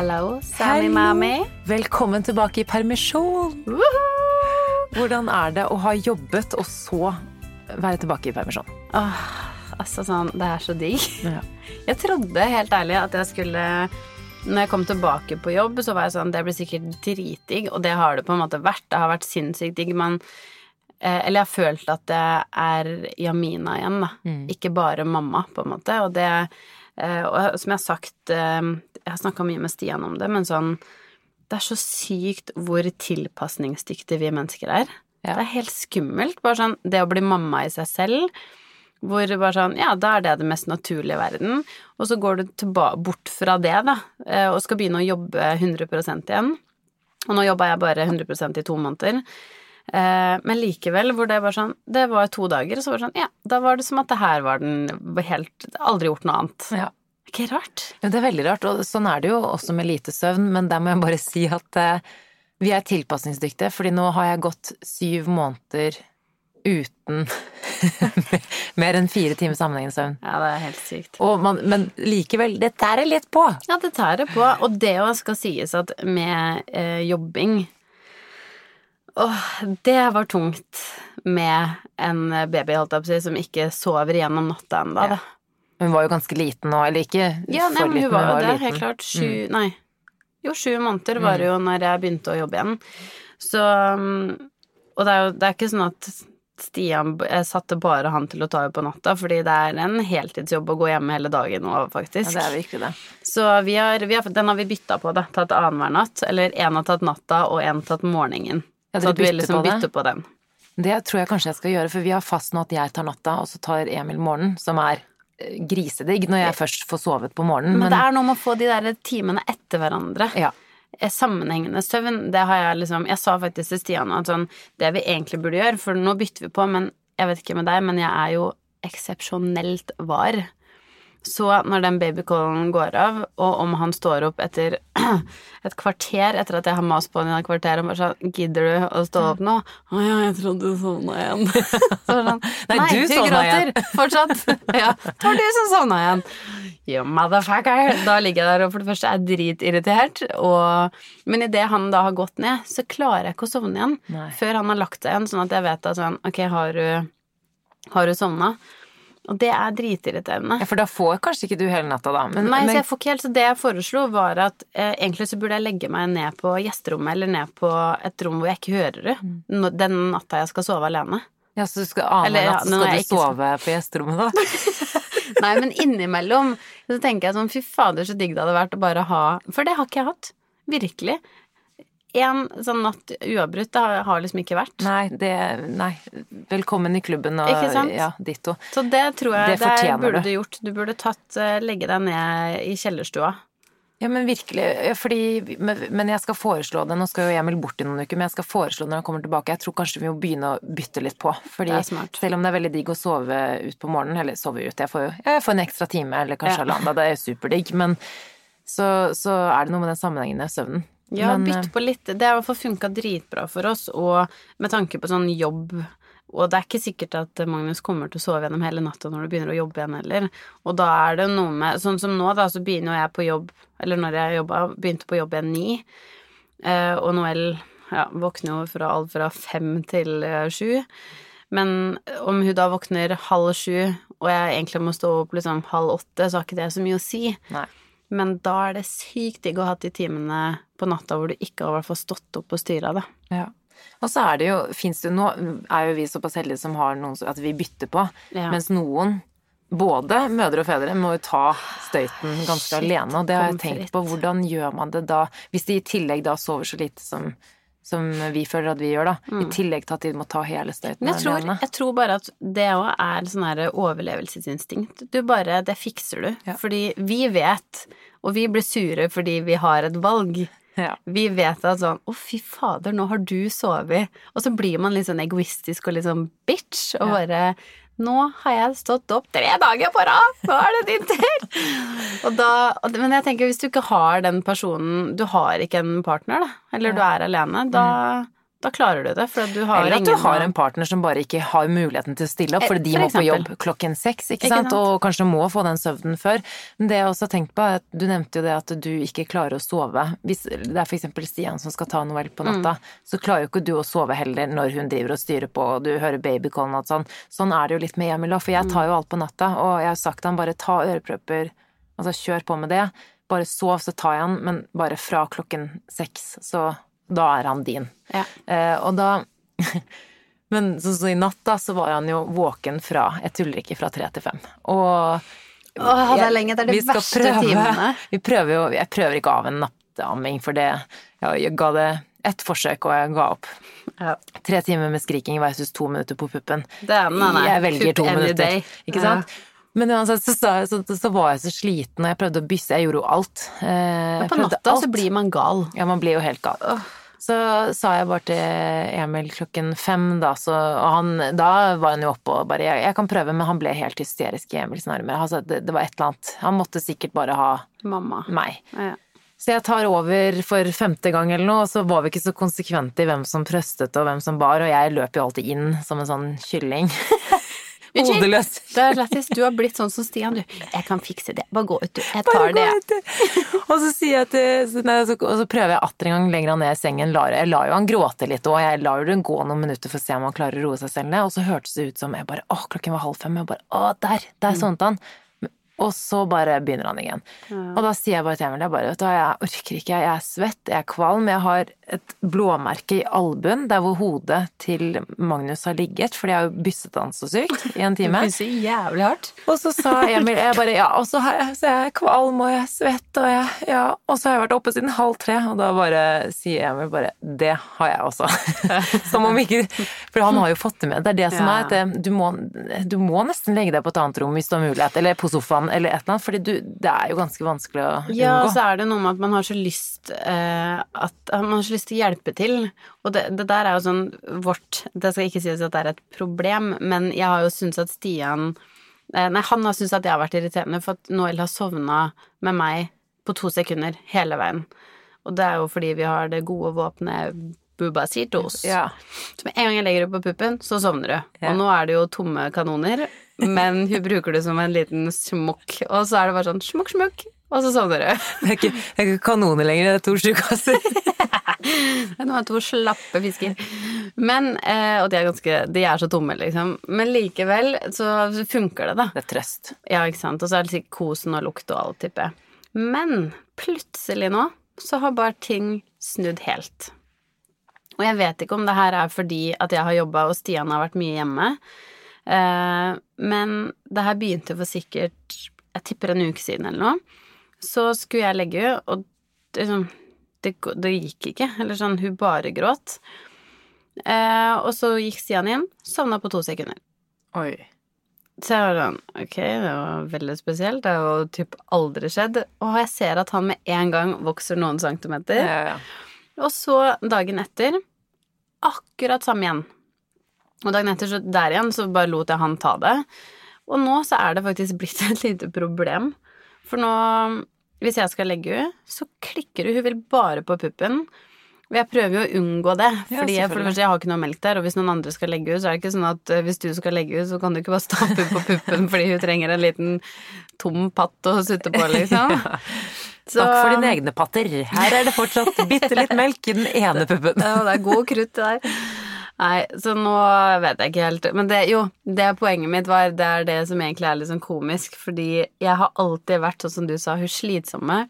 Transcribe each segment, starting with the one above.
Hello, Sammy Mami. Velkommen tilbake i permisjon! Hvordan er det å ha jobbet og så være tilbake i permisjon? Åh, altså sånn, det er så digg. Ja. Jeg trodde helt ærlig at jeg skulle Når jeg kom tilbake på jobb, så var jeg sånn Det blir sikkert dritdigg, og det har det på en måte vært. Det har vært sinnssykt digg, men eh, Eller jeg har følt at det er Jamina igjen, da. Ikke bare mamma, på en måte. Og det eh, Og som jeg har sagt eh, Jeg har snakka mye med Stian om det, men sånn Det er så sykt hvor tilpasningsdyktige vi mennesker er. Ja. Det er helt skummelt. Bare sånn det å bli mamma i seg selv. Hvor det bare sånn, ja, da er det det mest naturlige i verden. Og så går du bort fra det, da, eh, og skal begynne å jobbe 100% igjen. Og nå jobba jeg bare 100% i to måneder. Eh, Men likevel, hvor det var sånn Det var to dager, og så var det sånn Ja, da var det som at det her var den helt Aldri gjort noe annet. Ja. Ikke rart? Ja, det er veldig rart, og sånn er det jo også med lite søvn, men der må jeg bare si at eh, vi er tilpasningsdyktige, fordi nå har jeg gått syv måneder uten mer enn fire timer sammenhengende søvn. Ja, det er helt sykt. Man, men likevel, det tærer litt på. Ja, det tærer på. Og det òg skal sies at med eh, jobbing Åh, det var tungt med en baby, holdt jeg på å si, som ikke sover gjennom natta ennå, da. Hun var jo ganske liten nå, eller ikke Ja, nei, for liten, hun var jo der, liten. helt klart. Sju Nei. Jo, sju måneder Mm. var det jo når jeg begynte å jobbe igjen. Så um, Og det er jo det er ikke sånn at Stian Jeg satte bare han til å ta henne på natta, fordi det er en heltidsjobb å gå hjemme hele dagen nå, faktisk. Ja, det er virkelig det. Så vi har, vi har, den har vi bytta på, da. Tatt annenhver natt. Eller én har tatt natta, og én tatt morgenen. Ja, så at vi liksom på bytter på den. Det tror jeg kanskje jeg skal gjøre, for vi har fast nå at jeg tar natta, og så tar Emil morgenen, som er grisedigg når jeg først får sovet på morgenen. Men, det er noe med å få de der timene etter hverandre. ja, Eh, Sammenhengende søvn, det har jeg liksom Jeg sa faktisk til Stian at sånn Det vi egentlig burde gjøre, for nå bytter vi på, men jeg vet ikke med deg, men jeg er jo eksepsjonelt var. Så når den babycallen går av, og om han står opp etter et kvarter etter at jeg har mast på han i et kvarter og bare sånn 'Gidder du å stå opp nå?' 'Å ja, jeg trodde du sovna igjen'. Så var sånn, Nei, Nei, du du sovna igjen. fortsatt. Ja, det var du som sovna igjen. You motherfucker. Da ligger jeg der og for det første er dritirritert, og Men idet han da har gått ned, så klarer jeg ikke å sovne igjen Nei. før han har lagt seg igjen, sånn at jeg vet at sånn Ok, har du, har du sovna? Og det er dritirriterende. ja, for da får kanskje ikke du hele natta, da. Men, Nei, så jeg får ikke helt Så det jeg foreslo, var at eh, egentlig så burde jeg legge meg ned på gjesterommet, eller ned på et rom hvor jeg ikke hører det, Mm. den natta jeg skal sove alene. ja, så du skal ane ja, natt, så skal du sove skal- på gjesterommet, da. Nei, men innimellom så tenker jeg sånn fy fader, så digg det hadde vært å bare ha For det har ikke jeg hatt. Virkelig. En sånn natt uavbrutt, det har, liksom ikke vært. Nei, det Nei. Velkommen i klubben og Ikke sant? ja, ditto. Så det tror jeg Det det, burde du. gjort. Du burde tatt eh, Legge deg ned i kjellerstua. Ja, men virkelig. Fordi Men jeg skal foreslå det. Nå skal jo Emil bort i noen uker, men jeg skal foreslå det når han kommer tilbake. Jeg tror kanskje vi må begynne å bytte litt på. Fordi selv om det er veldig digg å sove ut på morgenen, eller sove ut, jeg får jo jeg får en ekstra time, eller kanskje Ja. halvannen, da, det er superdigg, men så, så er det noe med den sammenhengende søvnen. Ja, men, bytt på litt. Det har i hvert fall funka dritbra for oss, og med tanke på sånn jobb og det er ikke sikkert at Magnus kommer til å sove gjennom hele natta når du begynner å jobbe igjen heller. Og da er det noe med Sånn som nå, da, så begynner jeg på jobb Eller når jeg jobba, begynte på jobb igjen ni. Eh, og Noel ja, våkner jo fra alt fra fem til eh, sju. Men om hun da våkner halv sju, og jeg egentlig må stå opp liksom halv åtte, så har ikke det så mye å si. Nei. Men da er det sykt digg å ha de timene på natta hvor du ikke har hvert fall stått opp og styra det. Ja. Og så er det jo, fins det jo Nå er jo vi såpass heldige som har noen at vi bytter på, Ja. mens noen både mødre og fedre må jo ta støyten ganske Shit, alene, og det har jeg tenkt på. Hvordan gjør man det da, hvis de i tillegg da sover så lite som, som vi føler at vi gjør, da. I tillegg til at de må ta hele støyten Mm. Jeg tror, alene. jeg tror bare at det òg er sånn her overlevelsesinstinkt. Du bare Det fikser du. Ja. Fordi vi vet, og vi blir sure fordi vi har et valg. Ja. Vi vet at sånn Å, fy fader, nå har du sovet. Og så blir man litt sånn egoistisk og litt sånn bitch, og Ja. bare Nå har jeg stått opp tre dager på rad! Nå er det din tur! men jeg tenker hvis du ikke har den personen Du har ikke en partner, da, eller du er alene, da, Da klarer du det, du har Eller at du har en partner som bare ikke har muligheten til å stille opp, Eh, fordi de for må på jobb klokken seks, ikke, Ikke sant? sant? og kanskje må få den søvnen før. Men det jeg også har tenkt på, er at du nevnte jo det at du ikke klarer å sove. Hvis det er eksempel Stian som skal ta Noel på natta, Mm. så klarer jo ikke du å sove heller når hun driver og styrer på, og du hører babycallen og sånn. Sånn er det jo litt med Emil òg, for jeg tar jo alt på natta, og jeg har sagt til han bare ta ørepropper, altså kjør på med det. Bare sov, så tar jeg han, men bare fra klokken seks, så da er han din. Ja. Eh, og da Men sånn som i natt, da, så var han jo våken fra Jeg tuller ikke, fra tre til fem. Og Åh, det er lenge, det er de verste prøve- timene. Vi prøver jo Jeg prøver ikke av en nattamming, for det Jeg, jeg ga det ett forsøk, og jeg ga opp. Ja. Tre timer med skriking versus to minutter på puppen. Er, nei, nei. Jeg velger to minutter, ikke sant? Men uansett så, så, så var jeg så sliten, og jeg prøvde å bysse. Jeg gjorde jo alt. Eh, Men På natta alt. så blir man gal. Ja, man blir jo helt gal. Så sa jeg bare til Emil klokken fem, da, så, og han, da var han jo oppe og bare jeg, jeg kan prøve, men han ble helt hysterisk i Emils armer. Altså, det, det var et eller annet. Han måtte sikkert bare ha Mamma. meg. Ja. Så jeg tar over for femte gang eller noe, og så var vi ikke så konsekvente i hvem som trøstet og hvem som bar, og jeg løp jo alltid inn som en sånn kylling. Hodeløs. Det er lættis. Du har blitt sånn som Stian, du. Jeg kan fikse det. Bare gå ut, du. Jeg tar det. ut. Og så sier jeg til så, nei, så, Og så prøver jeg atter en gang lenger han ned i sengen. Lar, jeg lar jo han gråte litt, og jeg lar jo gå noen minutter for å se om han klarer å roe seg selv ned. Og så hørtes det ut som jeg bare Å, klokken var halv fem. Jeg bare Å, der! Der sovnet han. Og så bare begynner han igjen. Og da sier jeg bare til Emil jeg bare, vet du jeg orker ikke, jeg er svett, jeg er kvalm, jeg har et blåmerke i albuen der hvor hodet til Magnus har ligget, fordi jeg har jo bysset han så sykt i en time. Du jævlig hardt. Og så sa Emil jeg bare ja, og så, har jeg, så er kvalm og jeg er svett og jeg ja, og så har jeg vært oppe siden halv tre, og da bare sier Emil bare det har jeg også. Som om ikke For han har jo fått det med. Det er det som Ja. er at du, må, du må nesten legge deg på et annet rom hvis du har mulighet, eller på sofaen eller et eller annet, fordi du, det er jo ganske vanskelig å unngå. Ja, og så er det noe med at man har så lyst eh, at Man har så lyst til å hjelpe til. Og det, det der er jo sånn vårt Det skal ikke sies at det er et problem, men jeg har jo syntes at Stian eh, Nei, han har syntes at jeg har vært irriterende, for at Noel har sovna med meg på to sekunder hele veien. Og det er jo fordi vi har det gode våpenet Bubacitos. Ja. Så med en gang jeg legger det på puppen, så sovner du. Ja. Og nå er det jo tomme kanoner, men hun bruker det som en liten smokk. Og så er det bare sånn smokk, smokk, og så sovner du. Det er ikke, det er ikke kanoner lenger, det er to sjukasser. Nå er to slappe fisker. Men, eh, og de er ganske De er så tomme, liksom. Men likevel så funker det, da. Det er trøst. Ja, ikke sant. Og så er det sikkert kosen og lukt og alt, tipper jeg. Men plutselig nå så har bare ting snudd helt. Og jeg vet ikke om det her er fordi at jeg har jobba og Stian har vært mye hjemme. Eh, men det her begynte for sikkert Jeg tipper en uke siden eller noe. Så skulle jeg legge, og det, liksom, det, det gikk ikke. Eller sånn, hun bare gråt. Eh, og så gikk Stian inn, sovna på to sekunder. Oi. Så jeg var sånn Ok, det var veldig spesielt. Det har jo typ aldri skjedd. Og jeg ser at han med en gang vokser noen centimeter. Ja, ja. Og så dagen etter akkurat samme igjen. Og dagen etter så der igjen så bare lot jeg han ta det. Og nå så er det faktisk blitt et lite problem. For nå, hvis jeg skal legge henne, så klikker hun. Hun vil bare på puppen. Og jeg prøver jo å unngå det, Ja, fordi jeg, for det første, jeg har ikke noe melk der, og hvis noen andre skal legge henne, så er det ikke sånn at eh, hvis du skal legge henne, så kan du ikke bare stappe på puppen fordi hun trenger en liten tom patt å sutte på, liksom. Så- Takk for dine egne patter. Her er det fortsatt bitte litt melk i den ene puppen. Ja, det er god krutt det der. Nei, så nå vet jeg ikke helt Men det, jo, det poenget mitt var Det er det som egentlig er litt sånn komisk, fordi jeg har alltid vært sånn som du sa, hun slitsomme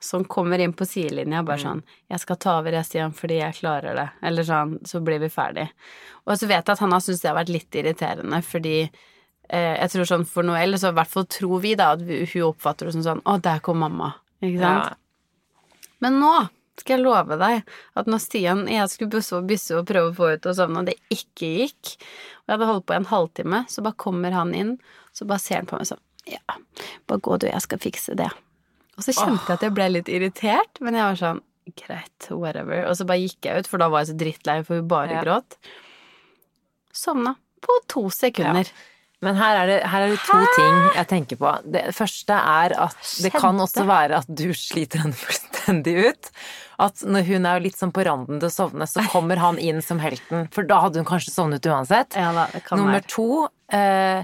som kommer inn på sidelinja bare sånn 'Jeg skal ta over, resten igjen fordi jeg klarer det.' Eller sånn, så blir vi ferdig. Og så vet jeg at han har syntes det har vært litt irriterende, fordi eh, jeg tror sånn for Noel, så i hvert fall tror vi da at vi, hun oppfatter det som sånn 'Å, der kom mamma'. Ikke sant? Ja. Men nå skal jeg love deg at når Stian jeg skulle busse og bysse og prøve å få ut og sånn, og det ikke gikk, og jeg hadde holdt på i en halvtime, så bare kommer han inn, så bare ser han på meg sånn Ja, bare gå du, jeg skal fikse det. Og så kjente jeg at jeg ble litt irritert, men jeg var sånn Greit, whatever. Og så bare gikk jeg ut, for da var jeg så drittlei, for hun bare Ja. gråt. Sovna på to sekunder. Men her er, det, her er det to ting jeg tenker på. Det første er at det kan også være at du sliter henne fullstendig. ut. At når hun er litt sånn på randen til å sovne, så kommer han inn som helten. For da hadde hun kanskje sovnet uansett. Ja da, det kan Nummer være. to eh,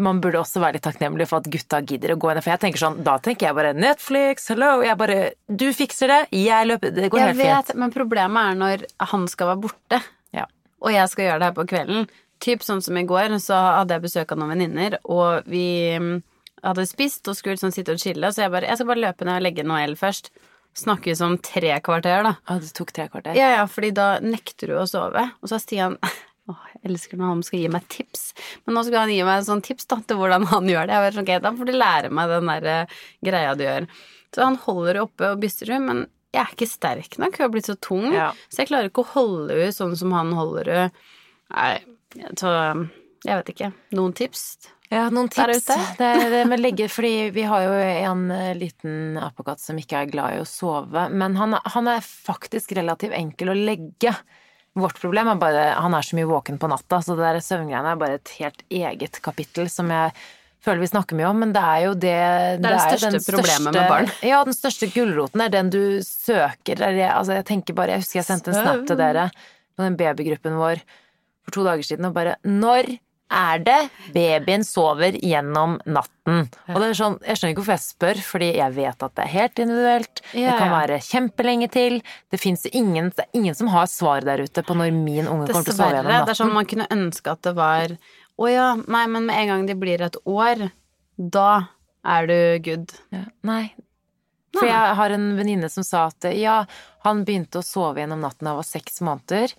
man burde også være litt takknemlig for at gutta gidder å gå inn. For jeg tenker sånn, da tenker jeg bare Netflix, hello. Jeg bare Du fikser det, jeg løper Det går Jeg helt fint. men problemet er når han skal være borte, Ja. og jeg skal gjøre det her på kvelden. Typ sånn som i går, så hadde jeg besøk av noen venninner, og vi mm, hadde spist og skulle sånn sitte og chille, så jeg bare Jeg skal bare løpe ned og legge el først. Snakkes om tre kvarter, da. Å, det tok tre kvarter. Ja, ja, fordi da nekter du å sove. Og så har Stian Åh, jeg elsker når han skal gi meg tips. Men nå skal han gi meg en sånn tips da, til hvordan han gjør det. Jeg var okay, Da får du lære meg den der eh, greia du gjør. Så han holder oppe og byster henne, men jeg er ikke sterk nok. Hun har blitt så tung. Ja. Så jeg klarer ikke å holde henne sånn som han holder henne. Nei, så jeg vet ikke. Noen tips? Ja, noen Der tips. ute. Det er det med legge, fordi vi har jo en eh, liten apekatt som ikke er glad i å sove, men han, han er faktisk relativt enkel å legge. Vårt problem er bare han er så mye våken på natta, så det der søvngreiene er bare et helt eget kapittel som jeg føler vi snakker mye om, men det er jo det Det er det største den problemet med barn. Ja, den største gulroten er den du søker. Er Altså, jeg tenker bare Jeg husker jeg sendte en snap til dere på den babygruppen vår for to dager siden og bare Når er det babyen sover gjennom natten? Og det er sånn, Jeg skjønner ikke hvorfor jeg spør, fordi jeg vet at det er helt individuelt. Ja, det kan være kjempelenge til. Det fins ingen, det er ingen som har svar der ute på når min unge kommer til å sove gjennom natten. Det er sånn man kunne ønske at det var Å ja, nei, men med en gang de blir et år, da er du good. Ja, nei. For jeg har en venninne som sa at ja, han begynte å sove gjennom natten da han var seks måneder.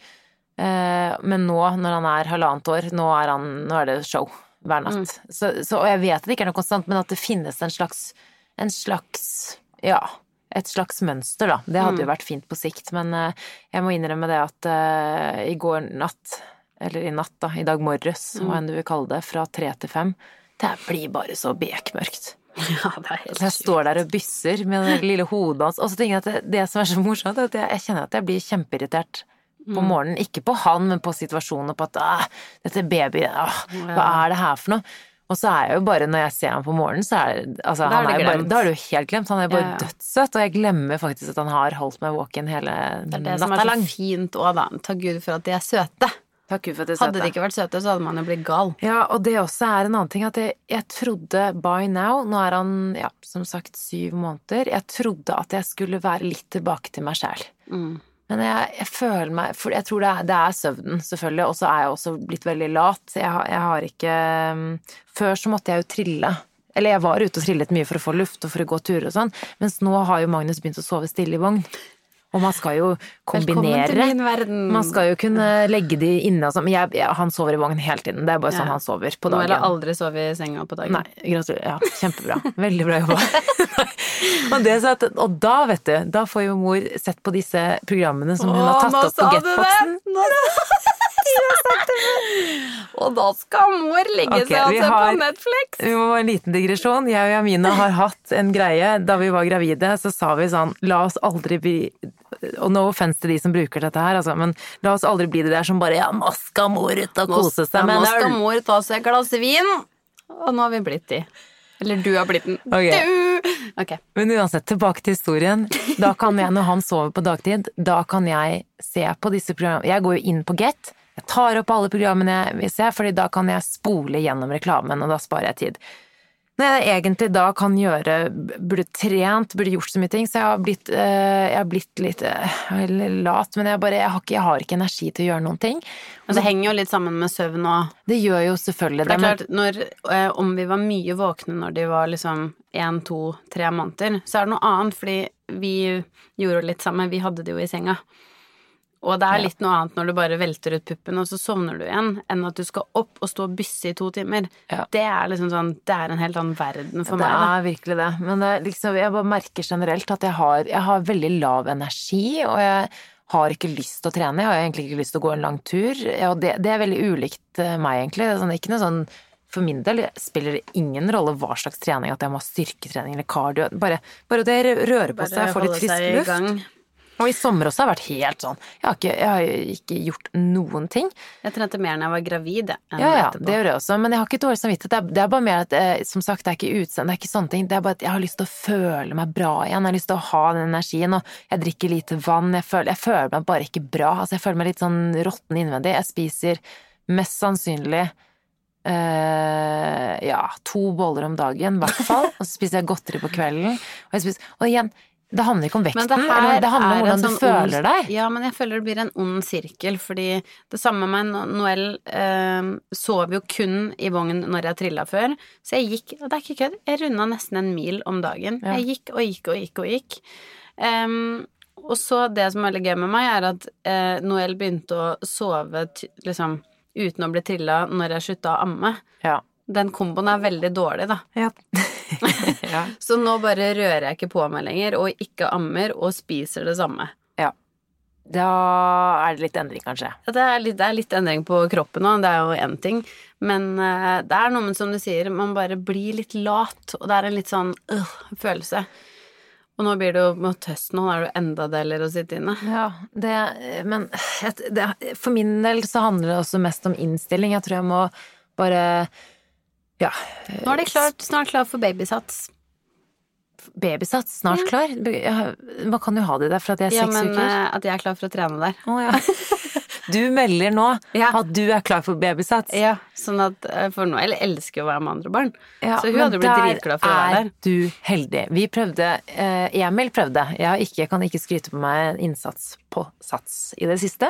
Eh, men nå, når han er halvannet år, nå er, han, nå er det show hver natt. Så, så, og jeg vet at det ikke er noe konstant, men at det finnes en slags, en slags ja, et slags mønster, da. Det hadde jo vært fint på sikt, men eh, jeg må innrømme det at eh, i går natt, eller i natt, da, i dag morges, hva enn du vil kalle det, fra tre til fem, det blir bare så bekmørkt. Ja, det er helt sjukt jeg står der og bysser med det lille hodet hans. Og så tenker jeg at det, det som er så morsomt, er at jeg, jeg kjenner at jeg blir kjempeirritert på morgenen. Ikke på han, men på situasjonen og på at ah, dette baby, ah, hva er det her for noe? Og så er jeg jo bare, når jeg ser ham på morgenen, så er altså, Da er han det er bare. Da er det jo helt glemt. Han er bare Ja, ja. dødssøt, og jeg glemmer faktisk at han har holdt meg våken hele Det er det som er så fint òg, da. Takk Gud for at de er søte. Takk Gud for at du Hadde de ikke vært søte, så hadde man jo blitt gal. Ja, og det også er en annen ting at jeg, jeg trodde by now, nå er han ja, som sagt syv måneder, jeg trodde at jeg skulle være litt tilbake til meg sjæl. Mm. Men jeg, jeg føler meg For jeg tror det er, det er søvnen, selvfølgelig, og så er jeg også blitt veldig lat. Jeg, jeg har ikke um, Før så måtte jeg jo trille. Eller jeg var ute og trillet mye for å få luft og for å gå turer og sånn, mens nå har jo Magnus begynt å sove stille i vogn. Og man skal jo kombinere. Velkommen til min verden. Man skal jo kunne legge de inne og sånn. Men jeg, han sover i vogn hele tiden. Det er bare sånn Ja. han sover på Nå dagen. eller aldri sove i senga på dagen. Nei, gratulerer. Ja, kjempebra. Veldig bra jobba. og, det, at, og da, vet du, da får jo mor sett på disse programmene som hun har tatt opp på sa du det! Og da skal mor legge okay, seg og se har- på Netflix. Vi må ha en liten digresjon. Jeg og Jamina har hatt en greie. Da vi var gravide, så sa vi sånn La oss aldri bli Og no offense til de som bruker dette her, altså, men la oss aldri bli det der som bare Ja, nå skal mor ut og kose seg med øl. nå skal mor ta seg et glass vin. Og nå har vi blitt de. Eller du har blitt den. Okay. Du! Ok. Men uansett, tilbake til historien. Da kan jeg, når han sover på dagtid, da kan jeg se på disse programmene. Jeg går jo inn på Get. Jeg tar opp alle programmene jeg vil se, fordi da kan jeg spole gjennom reklamen, og da sparer jeg tid. Når jeg egentlig da kan gjøre Burde trent, burde gjort så mye ting, så jeg har blitt, eh, jeg har blitt litt eh, lat, men jeg bare jeg har, ikke, jeg har ikke energi til å gjøre noen ting. Men det henger jo litt sammen med søvn òg. Det gjør jo selvfølgelig For det er klart, når, eh, om vi var mye våkne når de var liksom én, to, tre måneder, så er det noe annet, fordi vi gjorde det litt sammen. vi hadde det jo i senga. Og det er litt noe annet når du bare velter ut puppen, og så sovner du igjen, enn at du skal opp og stå og bysse i to timer. Ja. Det er liksom sånn Det er en helt annen verden for det meg, Det er virkelig det. Men det liksom, jeg bare merker generelt at jeg har, jeg har veldig lav energi, og jeg har ikke lyst til å trene. Jeg har egentlig ikke lyst til å gå en lang tur. Ja, Og det, det er veldig ulikt eh, meg, egentlig. Det er sånn, ikke noe sånn for min del spiller det ingen rolle hva slags trening, at jeg må ha styrketrening eller cardio. Bare, bare det rører på seg, jeg får litt frisk luft. Og i sommer også har jeg vært helt sånn Jeg har ikke, jeg har ikke gjort noen ting. Jeg trente mer når jeg var gravid, enn Ja, ja, etterpå. det gjør jeg også, men jeg har ikke dårlig samvittighet. Det er, det er bare mer at, eh, som sagt, det er ikke utseende, det er ikke sånne ting. Det er bare at jeg har lyst til å føle meg bra igjen, jeg har lyst til å ha den energien, og jeg drikker lite vann, jeg føler, jeg føler meg bare ikke bra. Altså, jeg føler meg litt sånn råtten innvendig. Jeg spiser mest sannsynlig eh, ja, to boller om dagen, i hvert fall. Og så spiser jeg godteri på kvelden. Og, spiser, og igjen, det handler ikke om vekten, det eller det handler om hvordan sånn du føler ond- deg. Ja, men jeg føler det blir en ond sirkel, fordi det samme med No- Noel eh, sov jo kun i vogn når jeg trilla før, så jeg gikk, og det er ikke kødd, jeg runda nesten en mil om dagen. Ja. Jeg gikk og gikk og gikk og gikk. Um, og så det som er veldig gøy med meg, er at eh, Noel begynte å sove liksom uten å bli trilla når jeg slutta å amme. Ja. Den komboen er veldig dårlig, da. Ja. ja. Så nå bare rører jeg ikke på meg lenger, og ikke ammer, og spiser det samme. Ja. Da er det litt endring, kanskje. Det er, litt, det er litt endring på kroppen òg, det er jo én ting. Men uh, det er noe med, som du sier, man bare blir litt lat, og det er en litt sånn øh, følelse. Og nå blir det jo mot høsten, og nå er det jo enda deiligere å sitte inne. Ja, det Men det, for min del så handler det også mest om innstilling. Jeg tror jeg må bare Ja. Nå er de klart, snart klar for babysats. Babysats, snart klar. Ja, Man kan jo ha det der for at jeg er Ja, seks uker. eh, at jeg er klar for å trene der. Oh, ja. Du melder nå Ja. at du er klar for babysats. Ja, sånn at for For Jeg elsker jo å være med andre barn. Ja, så hun hadde blitt der dritglad for å være der. er du heldig. Vi prøvde, eh, Emil prøvde, jeg, ikke, jeg kan ikke skryte på meg innsats på sats i det siste.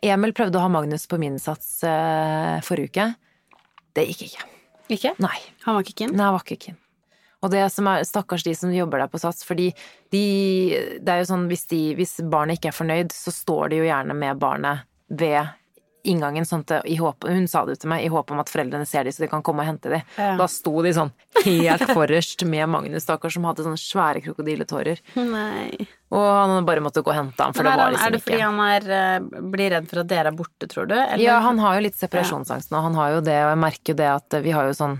Emil prøvde å ha Magnus på min sats eh, forrige uke. Det gikk ikke. Ikke? Nei. Han var ikke keen? Nei, han var ikke keen. Og det som er, stakkars de som jobber der på Sats, fordi de Det er jo sånn hvis, de, hvis barnet ikke er fornøyd, så står de jo gjerne med barnet ved inngangen, sånn at i håp, hun sa det til meg, i håp om at foreldrene ser de så de kan komme og hente de. Ja. Da sto de sånn helt forrest med Magnus, stakkar, som hadde sånne svære krokodilletårer. Nei. Og han bare måtte gå og hente ham, for det var liksom ikke er det fordi han er, eh, blir redd for at dere er borte, tror du? Eller? Ja, han har jo litt separasjonsangst nå, han har jo det, og jeg merker jo det at vi har jo sånn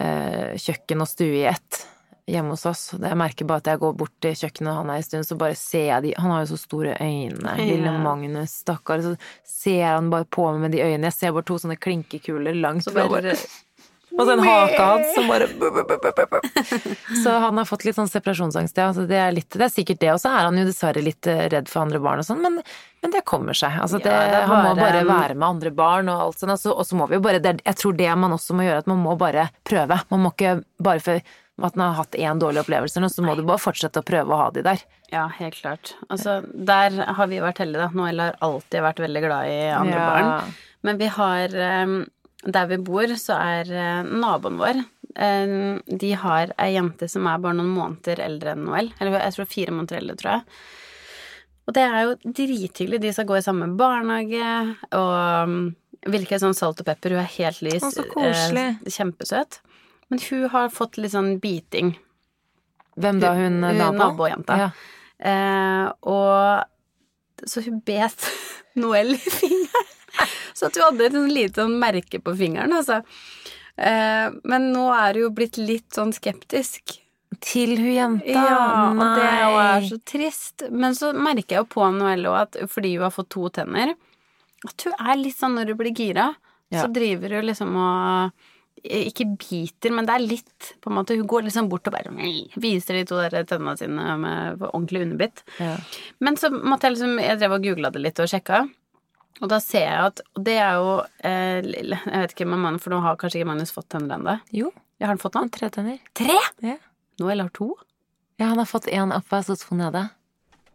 eh, kjøkken og stue i ett hjemme hos oss. Jeg merker bare at jeg går bort til kjøkkenet han er en stund, så bare ser jeg de Han har jo så store øyne, lille Magnus, stakkar. Så ser han bare på meg med de øynene. Jeg ser bare to sånne klinkekuler langt Så bare Og den haka hans som bare. Så han har fått litt sånn separasjonsangst, ja. Så det, er litt, det er sikkert det. Og så er han jo dessverre litt eh, redd for andre barn og sånn, men, men det kommer seg. Altså, Ja, det, det er Han må bare- bare være med andre barn og alt sånt. Altså, og så må vi jo bare det, Jeg tror det man også må gjøre, at man må bare prøve. Man må ikke bare for at den har hatt én dårlig opplevelse, nå, så må du bare fortsette å prøve å ha de der. Ja, helt klart. Altså, der har vi vært heldige, da. Noel har alltid vært veldig glad i andre Ja. barn. Men vi har eh, Der vi bor, så er eh, naboen vår eh, De har ei jente som er bare noen måneder eldre enn Noel. Eller jeg tror fire måneder eldre, tror jeg. Og det er jo drithyggelig. De skal gå i samme barnehage, og hvilket virker sånn salt og pepper. Hun er helt lys. Å, så koselig. eh, kjempesøt. Men hun har fått litt sånn biting. Hvem da, hun, Hun- nabo? nabojenta. Ja. Eh, og så hun bet Noel i fingeren. Så at hun hadde et sånn lite sånn merke på fingeren, altså. Eh, men nå er hun jo blitt litt sånn skeptisk. Til hun jenta? Ja, og det er jo så trist. Men så merker jeg jo på Noelle òg at fordi hun har fått to tenner, at hun er litt sånn når hun blir gira, Ja. så driver hun liksom og ikke biter, men det er litt på en måte Hun går liksom bort og bare viser de to der tennene sine med ordentlig underbitt. Ja. Men så måtte jeg liksom Jeg drev og googla det litt og sjekka. Og da ser jeg at Og det er jo eh, Jeg vet ikke med mannen, for nå har kanskje ikke Magnus fått tenner ennå. Jo, Ja, har han fått noen? tre tenner. Tre! Ja. eller har to. Ja, han har fått én oppe så to nede.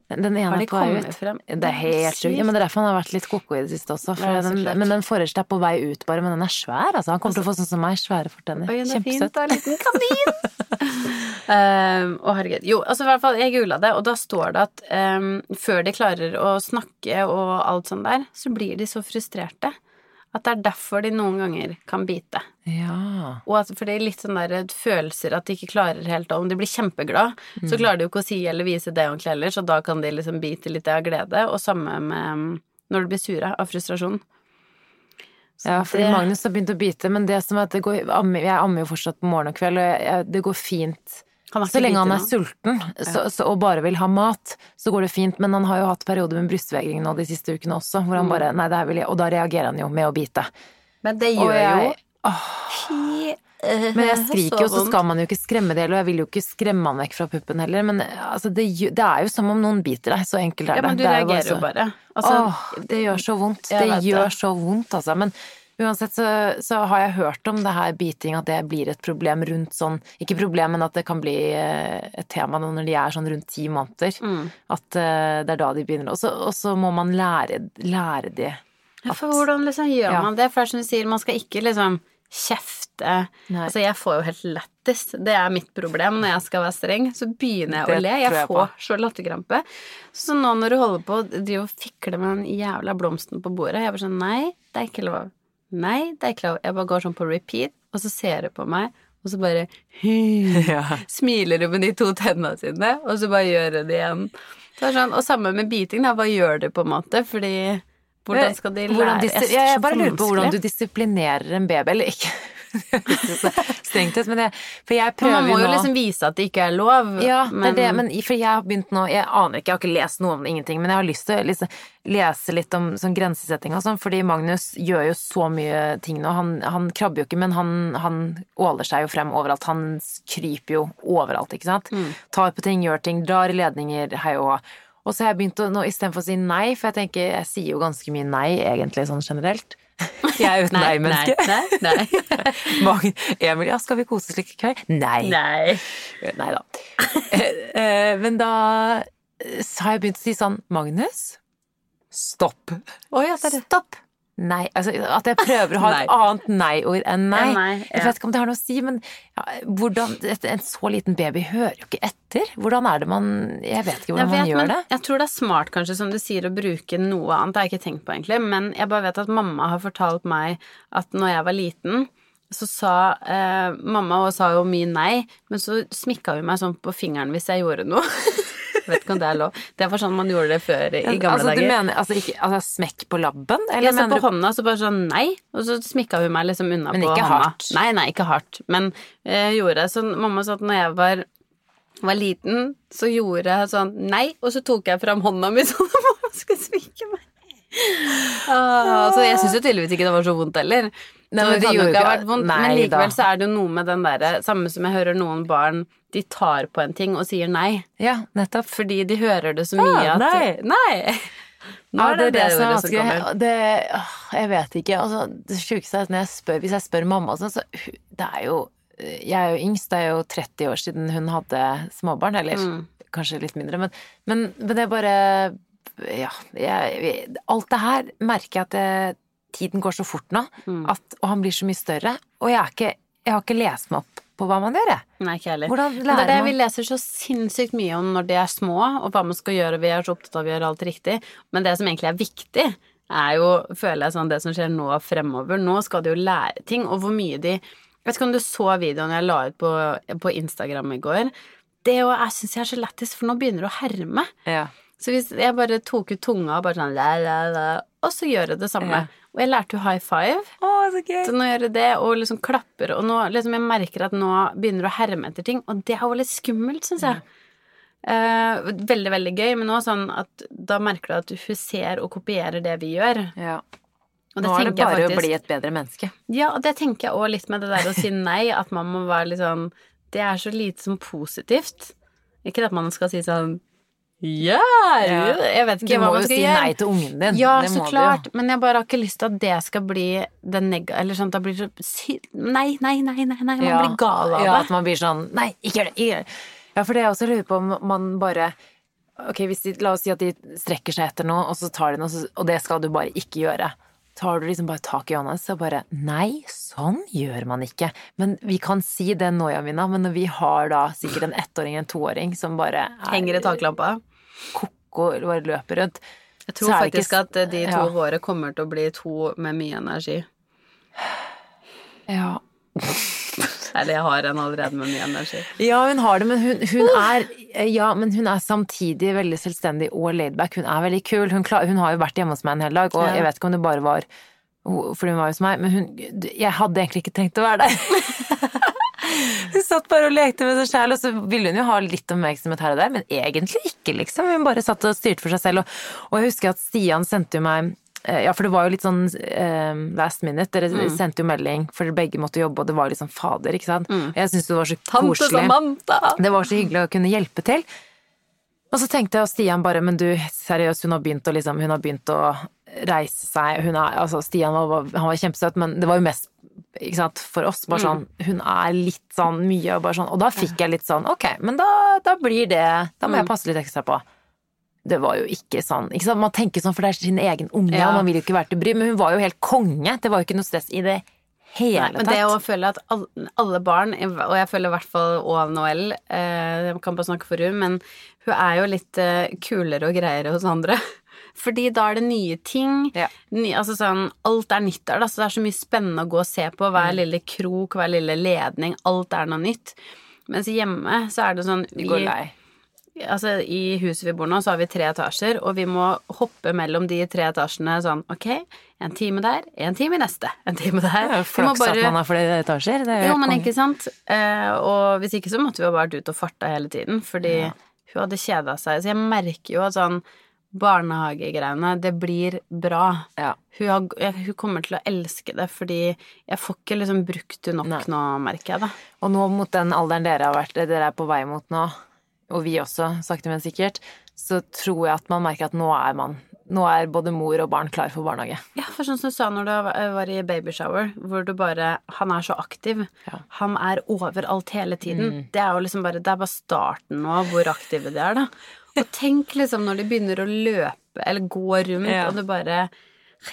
Den ene Har de kommet ut. frem? Det er helt sjukt. Ja, men det er derfor han har vært litt koko i det siste også. Ja, den, men den forreste er på vei ut, bare. Men den er svær, altså. Han kommer til å få sånn som meg, svære fortenner. Er fint, Kjempesøt. da. Liten kanin. um, å, herregud. Jo, altså i hvert fall, jeg googla det, og da står det at um, før de klarer å snakke og alt sånt der, så blir de så frustrerte. At det er derfor de noen ganger kan bite. Ja. Og at, for det er litt sånn der følelser at de ikke klarer helt Om de blir kjempeglad, Mm. så klarer de jo ikke å si eller vise det ordentlig heller, så da kan de liksom bite litt av glede. Og samme med um, når de blir sure av frustrasjon. Så Ja, fordi det- Magnus har begynt å bite, men det som er at det går, jeg ammer jo fortsatt på morgen og kveld, og jeg, det går fint Så lenge han er nå. sulten så, så, og bare vil ha mat, så går det fint. Men han har jo hatt perioder med brystvegring nå de siste ukene også, hvor Mm. han bare Nei, det her vil jeg Og da reagerer han jo med å bite. Men det gjør jeg- jo Fy, Men jeg skriker jo, så skal man jo ikke skremme det, og jeg vil jo ikke skremme han vekk fra puppen heller. Men altså, det, det er jo som om noen biter deg, så enkelt er det. Ja, men du det er reagerer jo så- bare. Altså, Åh, det gjør så vondt. Det gjør det. så vondt, altså. Men uansett så, så har jeg hørt om det her biting, at det blir et problem rundt sånn Ikke problem, men at det kan bli eh, et tema når de er sånn rundt ti måneder. Mm. At eh, det er da de begynner. Og så, må man lære, lære de Ja, for hvordan liksom gjør Ja. man det? For det er som du sier, man skal ikke liksom kjefte. Nei. Altså, jeg får jo helt lættis. Det er mitt problem når jeg skal være streng. Så begynner jeg Det å le. Jeg jeg får så latterkrampe. Så nå når du holder på drive og fikle med den jævla blomsten på bordet, jeg bare sånn Nei, det er ikke lov. Nei, det er ikke lov. Jeg bare går sånn på repeat, og så ser du på meg, og så bare Ja. Smiler du med de to tennene sine, og så bare gjør du det igjen. Det sånn, og samme med biting, da. Hva gjør du, på en måte? Fordi hvordan skal de lære? Jeg jeg bare lurer på hvordan du disiplinerer en baby, eller ikke Det høres jo så strengt men jeg, for jeg prøver jo nå man må jo nå liksom vise at det ikke er lov. Ja, det er det, men for jeg har begynt nå Jeg aner ikke, jeg har ikke lest noe om det, ingenting, men jeg har lyst til å liksom, lese litt om sånn grensesetting og sånn, fordi Magnus gjør jo så mye ting nå. Han, han krabber jo ikke, men han, han åler seg jo frem overalt. Han kryper jo overalt, ikke sant. Tar på ting, gjør ting, drar i ledninger, hei og hå. Og så har jeg begynt å nå istedenfor å si nei, for jeg tenker jeg sier jo ganske mye nei, egentlig, sånn generelt. Jeg er jo et Nei, nei-menneske. Nei, nei, nei. Emil, ja, skal vi kose oss litt i kveld? Nei. nei. Nei da. Eh, eh, Men da eh, så har jeg begynt å si sånn Magnus, stopp. Å ja, det er det. Stopp. Nei. Altså at jeg prøver å ha et annet nei-ord enn nei. Enn nei, ja. Jeg vet ikke om det har noe å si, men ja, hvordan En så liten baby hører jo ikke etter. Hvordan er det man Jeg vet ikke hvordan Jeg, man gjør men det. jeg tror det er smart, kanskje, som du sier, å bruke noe annet. Det har jeg ikke tenkt på, egentlig. Men jeg bare vet at mamma har fortalt meg at når jeg var liten, så sa eh, Mamma og sa jo mye nei, men så smikka hun meg sånn på fingeren hvis jeg gjorde noe. vet ikke om det er lov. Det var sånn man gjorde det før i, gamle altså, du dager. mener altså, ikke, altså smekk på labben? Eller Jeg så på du hånda, så bare sånn nei, og så smikka hun meg liksom unna Men på ikke hånda. hardt? Nei, nei, ikke hardt. Men eh, gjorde jeg sånn Mamma sa at når jeg var, var liten, så gjorde jeg sånn nei, og så tok jeg fram hånda mi sånn at mamma skulle smikke meg. Ah, så jeg syns jo tydeligvis ikke det var så vondt heller. Nei, men det det gjorde ikke ha vært vondt. Nei men likevel da. så er det jo noe med den derre Samme som jeg hører noen barn De tar på en ting og sier nei. Ja, nettopp. Fordi de hører det så mye Ah, at nei. Nei! Nå Ja, er det det, som er som kommer. vanskelig. Det, jeg vet ikke. Altså, det sjukeste er at når jeg spør, hvis jeg spør mamma sånn, så det er jo Jeg er jo yngst, det er jo 30 år siden hun hadde småbarn, eller Mm. kanskje litt mindre, men, men, men det er bare Ja, jeg, alt det her merker jeg at det, tiden går så fort nå, Mm. at, og han blir så mye større, og jeg, ikke, jeg har ikke lest meg opp på hva man gjør, jeg. Nei, ikke heller. Hvordan Men det er det vi leser så sinnssykt mye om når de er små, og hva man skal gjøre. Vi er så opptatt av å gjøre alt riktig. Men det som egentlig er viktig, er jo, føler jeg sånn, det som skjer nå fremover. Nå skal de jo lære ting, og hvor mye de Jeg vet ikke om du så videoen jeg la ut på, på Instagram i går. Det jo, jeg syns jeg er så lættis, for nå begynner du å herme. Ja. Så hvis jeg bare tok ut tunga og bare sånn la, la, la, og så gjør jeg det samme. Ja. Og jeg lærte jo high five. Oh, så gøy! Så nå gjør jeg det, og liksom klapper, og nå liksom jeg merker at nå begynner du å herme etter ting, og det er jo litt skummelt, syns jeg. Eh, veldig, veldig gøy, men nå sånn at da merker du at hun ser og kopierer det vi gjør. Ja. Og Nå er det bare faktisk, å bli et bedre menneske. Ja, og det tenker jeg òg litt med det der å si nei, at man må være litt sånn Det er så lite som positivt. Ikke at man skal si sånn Ja! Jeg vet ikke hva må jo si nei til ungen din. Ja, Det så klart, men jeg bare har ikke lyst til at det skal bli den neg... Eller sånn at det blir så Nei, nei, nei, nei, nei, man Ja. blir gal av Ja, det. at man blir sånn Nei, ikke gjør det! Ikke gjør det. Ja, for det jeg også lurer på om man bare Ok, de, la oss si at de strekker seg etter noe, og så tar de noe, og det skal du bare ikke gjøre. Tar du liksom bare tak i hånda og bare Nei, sånn gjør man ikke. Men vi kan si det nå, Jamina, men når vi har da sikkert en ettåring, en toåring, som bare er Henger i taklampa. ko-ko, bare løper rundt Jeg tror faktisk ikke at eh, de to ja. våre kommer til å bli to med mye energi. Ja. Eller jeg har en allerede med mye energi. Ja, hun har det, men hun, hun er Ja, men hun er samtidig veldig selvstendig og laidback. Hun er veldig kul. Hun, klar, hun har jo vært hjemme hos meg en hel dag, og Ja. jeg vet ikke om det bare var fordi hun var hos meg, men hun Jeg hadde egentlig ikke tenkt å være der. Hun satt bare og lekte med seg sjæl, og så ville hun jo ha litt oppmerksomhet her og der, men egentlig ikke, liksom. Hun bare satt og styrte for seg selv. Og, og jeg husker at Stian sendte jo meg eh, ja, for det var jo litt sånn eh, last minute. Dere Mm. sendte jo melding, for dere begge måtte jobbe, og det var litt sånn fader, ikke sant. Mm. Jeg syns det var så koselig. Det var så hyggelig å kunne hjelpe til. Og så tenkte jeg og Stian bare, men du, seriøst, hun har begynt å liksom, hun har begynt å reise seg. Hun er, altså Stian var, han var kjempesøt, men det var jo mest ikke sant, for oss. Bare sånn, hun er litt sånn mye og bare sånn. Og da fikk jeg litt sånn, ok, men da, da blir det Da må jeg passe litt ekstra på. Det var jo ikke sånn ikke sant? Man tenker sånn, for det er sin egen unge, Ja. og man vil jo ikke være til bry, men hun var jo helt konge. Det var jo ikke noe stress i det hele Nei, men det å føle at alle, alle barn, og jeg føler i hvert fall Oav Noel eh, Jeg kan bare snakke for hun, men hun er jo litt eh, kulere og greiere hos andre. Fordi da er det nye ting. Ja. Ny, altså sånn, alt er nytt der, da, så det er så mye spennende å gå og se på. Hver Mm. lille krok, hver lille ledning. Alt er noe nytt. Mens hjemme så er det sånn Vi går lei. Altså, I huset vi bor nå, så har vi tre etasjer, og vi må hoppe mellom de tre etasjene sånn Ok, en time der, en time i neste, en time der. Det er jo at man har flere etasjer. Det er jo jo, men ikke sant? Eh, og hvis ikke så måtte vi jo bare vært ute og farta hele tiden, fordi Ja. hun hadde kjeda seg. Så jeg merker jo at sånn barnehagegreiene, det blir bra. Ja. Hun, har, jeg- hun kommer til å elske det, fordi jeg får ikke liksom brukt det nok Nei. nå, merker jeg da. Og nå mot den alderen dere har vært, dere er på vei mot nå, og vi også, sakte, men sikkert, så tror jeg at man merker at nå er man Nå er både mor og barn klar for barnehage. Ja, for sånn som du sa når du var- var i babyshower, hvor du bare Han er så aktiv. Ja. Han er overalt hele tiden. Det er jo liksom bare Det er bare starten nå, hvor aktive de er, da. Og tenk liksom når de begynner å løpe eller gå rundt, Ja. og du bare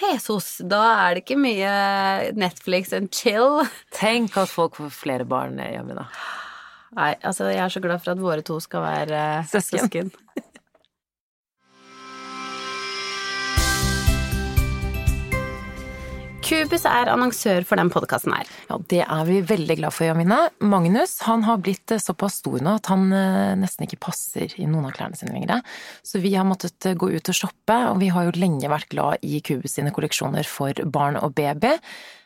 Jesus, da er det ikke mye Netflix and chill. Tenk at folk får flere barn hjemme da. Nei, altså, jeg er så glad for at våre to skal være eh, Søsken. søsken. Kubus er annonsør for den podkasten her. Ja, det er vi veldig glad for, Jamina. Magnus han har blitt eh, såpass stor nå at han eh, nesten ikke passer i noen av klærne sine lenger. Så vi har måttet gå ut og shoppe, og vi har jo lenge vært glad i Kubus sine kolleksjoner for barn og baby.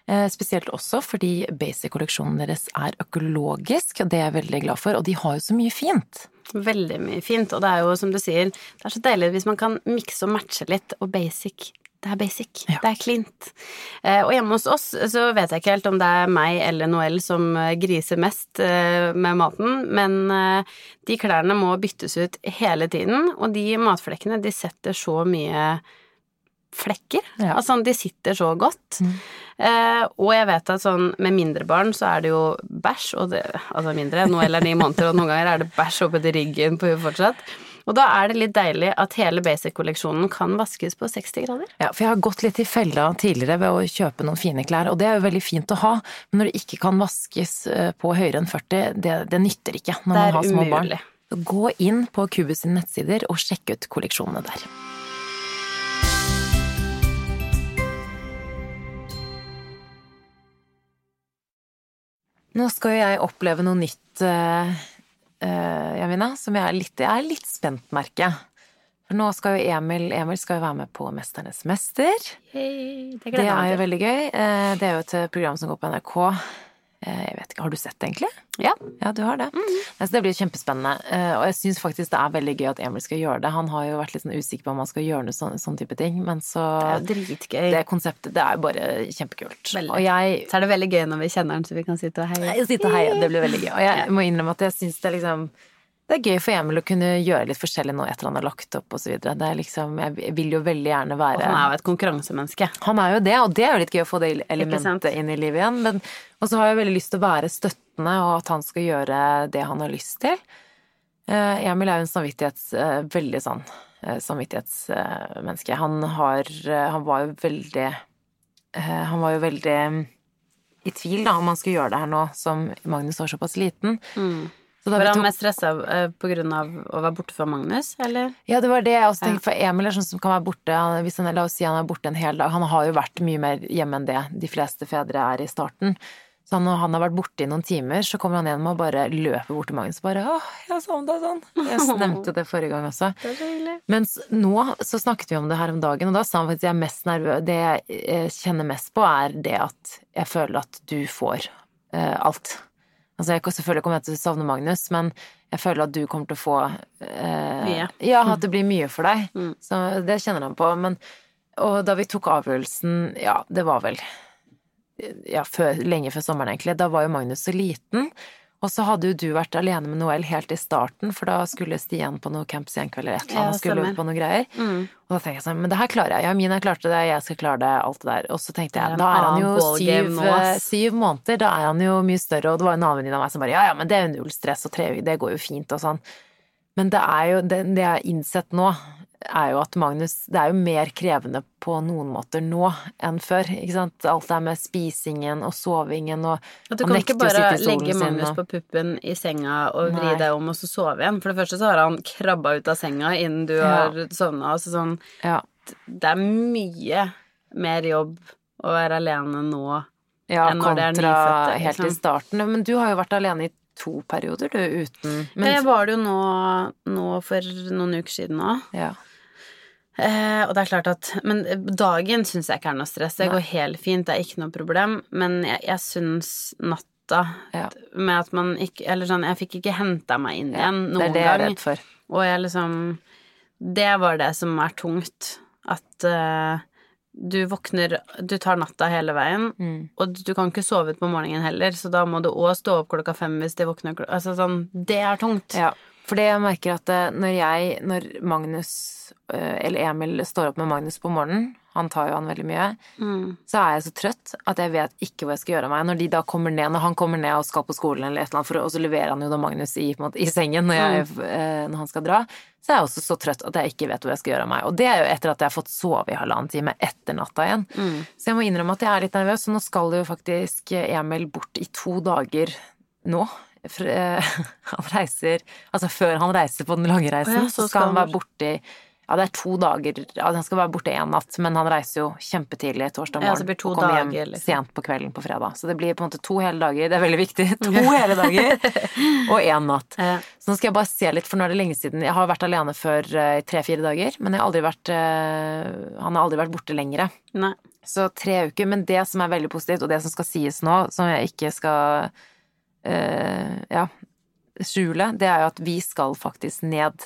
Eh, Spesielt også fordi basic-kolleksjonen deres er økologisk, og det er jeg veldig glad for. Og de har jo så mye fint. Veldig mye fint, og det er jo som du sier, det er så deilig hvis man kan mikse og matche litt, og basic det er basic. Ja. Det er cleant. Eh, og hjemme hos oss så vet jeg ikke helt om det er meg eller Noel som eh, griser mest med maten, men de klærne må byttes ut hele tiden, og de matflekkene, de setter så mye flekker. Ja. Altså, de sitter så godt. Mm. Eh, og jeg vet at sånn med mindre barn så er det jo bæsj, og det, altså mindre, nå eller ni måneder, og noen ganger er det bæsj oppetter ryggen på henne fortsatt. Og da er det litt deilig at hele basic-kolleksjonen kan vaskes på 60 grader. Ja, for jeg har gått litt i fella tidligere ved å kjøpe noen fine klær, og det er jo veldig fint å ha, men når det ikke kan vaskes eh, på høyere enn 40, det, det nytter ikke når man har små barn. umulig. Så gå inn på Kubus sine nettsider og sjekk ut kolleksjonene der. Nå skal jo jeg oppleve noe nytt, uh, Jamina, som jeg er litt, jeg er litt spent, merker jeg. For nå skal jo Emil, Emil skal jo være med på Mesternes mester. Hey, det Det er jo veldig gøy. Uh, Det er jo et program som går på NRK. Eh, Jeg vet ikke, Har du sett det, egentlig? Ja. Ja, du har det. Nei, så det blir kjempespennende. Eh, Og jeg syns faktisk det er veldig gøy at Emil skal gjøre det. Han har jo vært litt sånn usikker på om han skal gjøre noe sånn, sånn type ting, men så Det er dritgøy. Det konseptet, det er bare kjempekult. Veldig. Og jeg Så er det veldig gøy når vi kjenner den, så vi kan sitte og heie. Sitte og heie, det blir veldig gøy. Og jeg må innrømme at jeg syns det er liksom det er gøy for Emil å kunne gjøre litt forskjellig nå etter han har lagt opp. Er liksom, jeg vil jo veldig gjerne være Og han er jo et konkurransemenneske. Han er jo det, og det er jo litt gøy å få det elementet inn i livet igjen. Men, og så har jeg veldig lyst til å være støttende, og at han skal gjøre det han har lyst til. Eh, Emil er jo en samvittighets... eh, veldig sånn eh, samvittighetsmenneske. Han har Han var jo veldig Han var jo veldig mm, i tvil da, om han skulle gjøre det her nå som Magnus var såpass liten. Så Var han tok- mest stressa uh, på grunn av å være borte fra Magnus, eller? Ja, det var det jeg også tenkte, for Emil er sånn som kan være borte han, hvis han, La oss si han er borte en hel dag. Han har jo vært mye mer hjemme enn det de fleste fedre er i starten. Så han, når han har vært borte i noen timer, så kommer han hjem og bare løper bort til Magnus og bare 'Å, jeg savna sånn'. Jeg nevnte det forrige gang også. Mens nå så snakket vi om det her om dagen, og da sa han faktisk at jeg er mest nervøs Det jeg eh, kjenner mest på, er det at jeg føler at du får uh, alt. Altså, jeg, selvfølgelig kommer jeg til å savne Magnus, men jeg føler at du kommer til å få eh, Mye. Ja, at det blir mye for deg. Mm. Så det kjenner han på. Men, og da vi tok avgjørelsen, ja, det var vel ja, før, lenge før sommeren, egentlig. Da var jo Magnus så liten. Og så hadde jo du vært alene med Noel helt i starten, for da skulle Stian på noe Camp Senkveld eller et eller Ja, skulle stemmer. på noe greier. Mm. Og da tenkte jeg sånn, men det her klarer jeg. Ja, Mina klarte det, jeg skal klare det, alt det der. Og så tenkte jeg, da er han jo syv, syv måneder, da er han jo mye større, og det var en annen venninne av meg som bare, ja, ja, men det er jo null stress, og tre uker, det går jo fint, og sånn. Men det er jo, det, det jeg har innsett nå, er jo at Magnus, det er jo mer krevende på noen måter nå enn før, ikke sant? Alt det her med spisingen og sovingen og At du kan ikke bare legge Magnus og- på puppen i senga og vri Nei. deg om og så sove igjen. For det første så har han krabba ut av senga innen du Ja. har sovna. Altså sånn Ja, Det er mye mer jobb å være alene nå. ja enn når det er kontra nyfødte, helt i starten. Men du har jo vært alene i to perioder, du, uten Men, men, jeg var det jo nå, nå for noen uker siden òg. ja. Eh, og det er klart at Men dagen syns jeg ikke er noe stress. Det går helt fint, det er ikke noe problem. Men jeg, jeg syns natta Ja. med at man ikke Eller sånn, jeg fikk ikke henta meg inn igjen Ja, gang det er det jeg er redd for. Og jeg liksom Det var det som er tungt. At eh, du våkner Du tar natta hele veien, Mm. og du kan ikke sove ut på morgenen heller, så da må du òg stå opp klokka fem hvis de våkner klokka Altså sånn Det er tungt. Ja, for det jeg merker at eh, når jeg, når Magnus, eh, eller Emil står opp med Magnus på morgenen, han tar jo han veldig mye, Mm. så er jeg så trøtt at jeg vet ikke hva jeg skal gjøre av meg. Når de da kommer ned, når han kommer ned og skal på skolen eller et eller annet, for, og så leverer han jo da Magnus i, måte, i sengen når, jeg, mm. når han skal dra, så er jeg også så trøtt at jeg ikke vet hva jeg skal gjøre av meg. Og det er jo etter at jeg har fått sove i halvannen time etter natta igjen. Mm. Så jeg må innrømme at jeg er litt nervøs, så nå skal jo faktisk Emil bort i to dager nå. Eh, han reiser Altså før han reiser på den lange reisen, ja, så skal skal han være borte i ja, det er to dager altså Han skal være borte én natt, men han reiser jo kjempetidlig torsdag Ja, morgen så blir to og kommer dager, hjem liksom. sent på kvelden på fredag. Så det blir på en måte to hele dager. Det er veldig viktig. To hele dager og én natt. Ja. Så nå skal jeg bare se litt, for nå er det lenge siden. Jeg har vært alene før eh, i tre-fire dager, men jeg har aldri vært eh, Han har aldri vært borte lengre. nei. Så tre uker. Men det som er veldig positivt, og det som skal sies nå, som jeg ikke skal eh, ja, skjule, det er jo at vi skal faktisk ned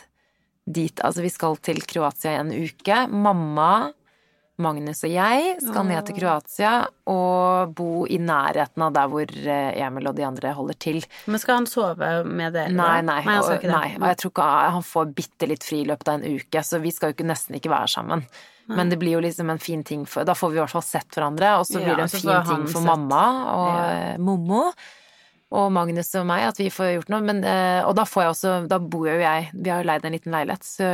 dit. Altså, vi skal til Kroatia i en uke. Mamma, Magnus og jeg skal ned til Kroatia og bo i nærheten av der hvor eh, Emil og de andre holder til. Men skal han sove med dere? Nei, nei. nei, og, nei. Og jeg tror ikke han får bitte litt fri i løpet av en uke, så vi skal jo ikke, nesten ikke være sammen. Men det blir jo liksom en fin ting for Da får vi i hvert fall sett hverandre, og så blir det en fin ting for sett. mamma og Ja. eh, Mommo. Og Magnus og meg, at vi får gjort noe. Men, eh, og da får jeg også Da bor jo jeg Vi har jo leid en liten leilighet, så,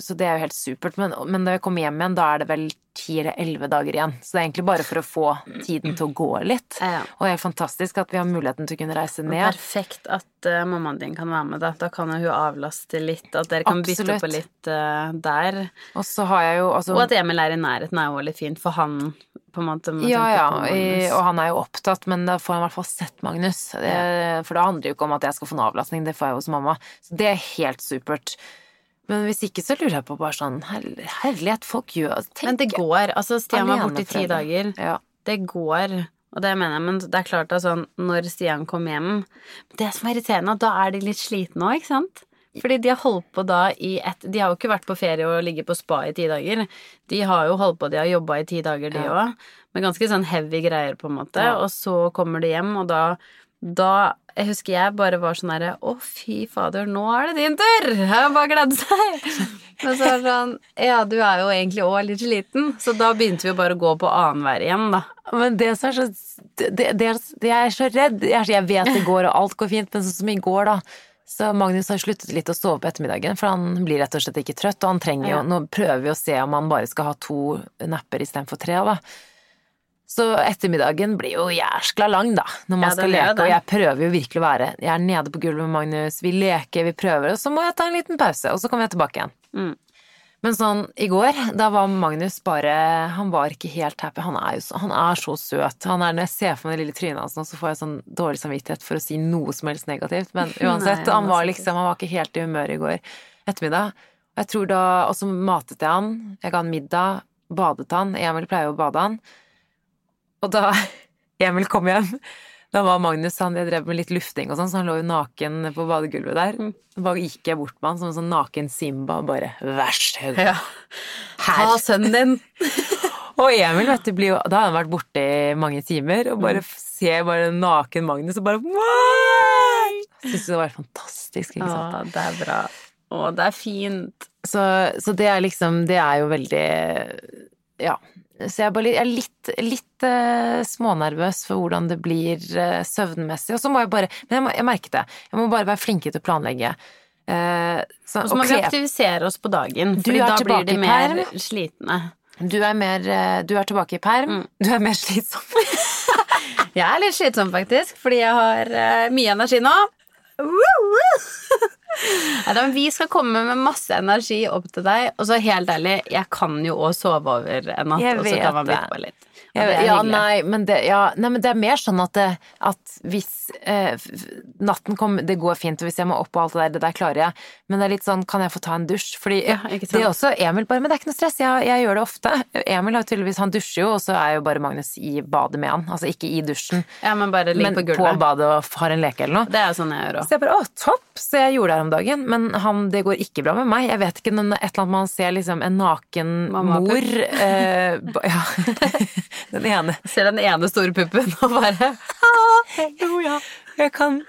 så det er jo helt supert. Men, men når jeg kommer hjem igjen, da er det vel ti eller elleve dager igjen. Så det er egentlig bare for å få tiden til å gå litt. Ja. Og det er fantastisk at vi har muligheten til å kunne reise ned. Perfekt at uh, mammaen din kan være med, da. Da kan hun avlaste litt. At dere kan bytte på litt uh, der. Og så har jeg jo altså Og at Emil er i nærheten er jo veldig fint for han, på en måte. Ja, ja, i, og han er jo opptatt, men da får han i hvert fall sett Magnus. Det, for det handler jo ikke om at jeg skal få noe avlastning, det får jeg hos mamma. Så det er helt supert. Men hvis ikke, så lurer jeg på bare sånn her- Herlighet, folk gjør tenk, Men det går. Altså, Stian var borte i ti dager. Ja. Det går. Og det mener jeg, men det er klart at sånn, når Stian kom hjem Det som er irriterende, da er de litt slitne òg, ikke sant? Fordi de har holdt på da i et De har jo ikke vært på ferie og ligget på spa i ti dager. De har jo holdt på, de har jobba i ti dager, de Ja. Med ganske sånn heavy greier, på en måte. Ja. Og så kommer de hjem, og da da Jeg husker jeg bare var sånn herre Å, fy fader, nå er det din tur! Jeg bare gledde seg. Men så er det sånn Ja, du er jo egentlig òg litt sliten. Så da begynte vi bare å gå på annenhver igjen, da. Men det som er så det, det, er, jeg er så redd jeg vet det går, og alt går fint, men sånn som i går, da. Så Magnus har sluttet litt å sove på ettermiddagen, for han blir rett og slett ikke trøtt. Og han trenger jo Nå prøver vi å se om han bare skal ha to napper istedenfor tre, da. Så ettermiddagen blir jo jæskla lang, da, når man Ja, skal leke. Og jeg prøver jo virkelig å være Jeg er nede på gulvet med Magnus, vi leker, vi prøver, og så må jeg ta en liten pause, og så kommer jeg tilbake igjen. Mm. Men sånn, i går, da var Magnus bare Han var ikke helt happy. Han er jo så, han er så søt. Han er, når jeg ser for meg det lille trynet hans nå, så får jeg sånn dårlig samvittighet for å si noe som helst negativt. Men uansett, Nei, han var liksom Han var ikke helt i humør i går ettermiddag. Jeg tror da Og så matet jeg han. Jeg ga han middag. Badet han. Emil pleier jo å bade han. Og da Emil kom hjem, Da var Magnus han jeg drev med litt lufting og sånn, så han lå jo naken på badegulvet der. Mm. Bare gikk jeg bort med han som en sånn naken Simba og bare Vær så god. Ja. Ta sønnen din. Og Emil, vet du, blir jo Da har han vært borte i mange timer og Mm. bare ser bare en naken Magnus og bare Wow! Syns det var fantastisk, ikke sant. Ja, det er bra. Å, det er fint. Så, så det er liksom Det er jo veldig Ja. Så jeg er, bare, litt- jeg er litt, litt eh, smånervøs for hvordan det blir eh, søvnmessig. Og så må jeg bare Men jeg, må, jeg merket det. Jeg må bare være flinkere til å planlegge. Eh, så, Og så må vi aktivisere oss på dagen, for da blir de mer slitne. du, er mer, du er tilbake i perm. Mm. Du er mer slitsom. Jeg er litt slitsom, faktisk, fordi jeg har mye energi nå. Woo. Vi skal komme med masse energi opp til deg. Og så helt ærlig, jeg kan jo òg sove over en natt, og så kan man bli bytte på litt. Jeg, ja, nei, men det, ja, nei, men det er mer sånn at, det, at hvis eh, natten kommer Det går fint, og hvis jeg må opp og alt det der, det der klarer jeg. Men det er litt sånn, kan jeg få ta en dusj? Fordi Ja, det er også Emil bare Men det er ikke noe stress, jeg, jeg gjør det ofte. Emil har tydeligvis Han dusjer jo, og så er jo bare Magnus i badet med han. Altså ikke i dusjen, Ja, men bare ligg men på på, gulvet. badet og har en leke eller noe. Det er sånn jeg gjør òg. Så jeg bare, å, topp! Så jeg gjorde her om dagen, men han, det går ikke bra med meg. Jeg vet ikke, om et eller annet man ser liksom en naken Mamma-pupp. mor eh, Ja. Den ene. Ser den ene store puppen og bare Jo, ja. Jeg kan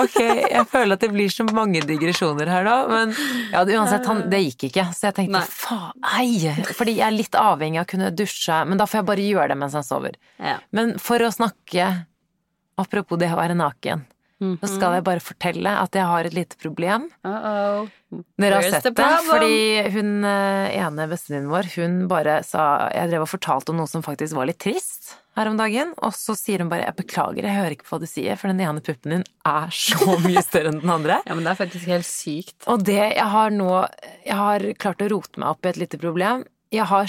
Ok, jeg føler at det blir så mange digresjoner her nå, men ja, uansett, han, det gikk ikke. Så jeg tenkte faen, ei! Fordi jeg er litt avhengig av å kunne dusje, men da får jeg bare gjøre det mens han sover. ja. Men for å snakke, apropos det å være naken, Mhm. Nå skal jeg bare fortelle at jeg har et lite problem. Uh-oh. Dere har Where's sett det, fordi hun eh, ene bestevenninnen vår, hun bare sa Jeg drev og fortalte om noe som faktisk var litt trist her om dagen, og så sier hun bare 'jeg beklager, jeg hører ikke på hva du sier', for den ene puppen din er så mye større enn den andre. Ja, men det er faktisk helt sykt. Og det jeg har nå Jeg har klart å rote meg opp i et lite problem. Jeg har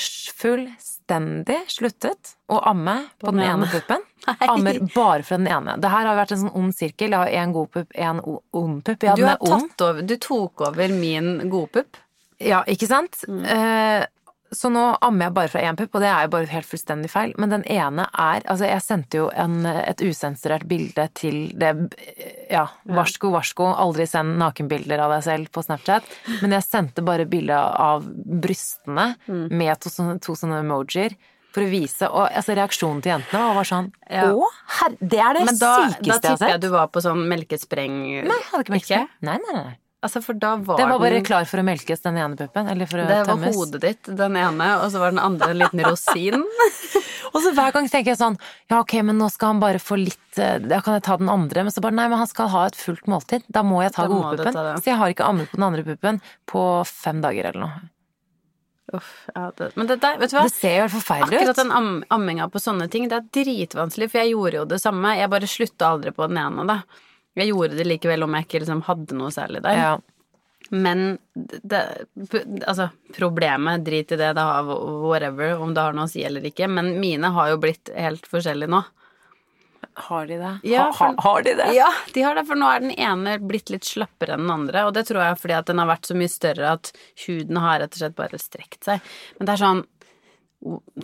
fullstendig sluttet å amme på, den, ene puppen. Ammer bare fra den ene. Det her har vært en sånn ond sirkel. Jeg har én god pupp, én ond pupp. Du, den du tok over min godpupp. Ja, ikke sant? Eh, så nå ammer jeg bare fra én pupp, og det er jo bare helt fullstendig feil. Men den ene er Altså, jeg sendte jo en, et usensurert bilde til det Ja, varsko, varsko, aldri send nakenbilder av deg selv på Snapchat. Men jeg sendte bare bilde av brystene med to, to sånne emojier. For å vise, og altså reaksjonen til jentene var sånn Ja. Å, herre, det er det Men da, da sykeste jeg har tipper sett. jeg du var på sånn melkespreng... Nei, jeg hadde ikke melkespreng. Ikke? Nei, nei, nei. Altså, for da var, Det var bare den klar for å melkes, den ene puppen. Eller for å Det var hodet ditt, den ene, og så var den andre en liten rosin. Og så hver gang tenker jeg sånn Ja, ok, men nå skal han bare få litt eh, Da kan jeg ta den andre. Men så bare Nei, men han skal ha et fullt måltid. Da må jeg ta den godpuppen. Så jeg har ikke ammet på den andre puppen på fem dager eller noe. Uff, ja, det, men det der, vet du hva? Det ser jo helt forferdelig Akkurat den am amminga på sånne ting, det er dritvanskelig, for jeg gjorde jo det samme. Jeg bare slutta aldri på den ene, da. Jeg gjorde det likevel om jeg ikke liksom hadde noe særlig der. Ja. Men det, altså, problemet, drit i det, det har whatever, om det har noe å si eller ikke, men mine har jo blitt helt forskjellige nå. Har de det? Ja, for- ha, har de det? Ja, de har det, for nå er den ene blitt litt slappere enn den andre, og det tror jeg fordi at den har vært så mye større at huden har rett og slett bare strekt seg. Men det er sånn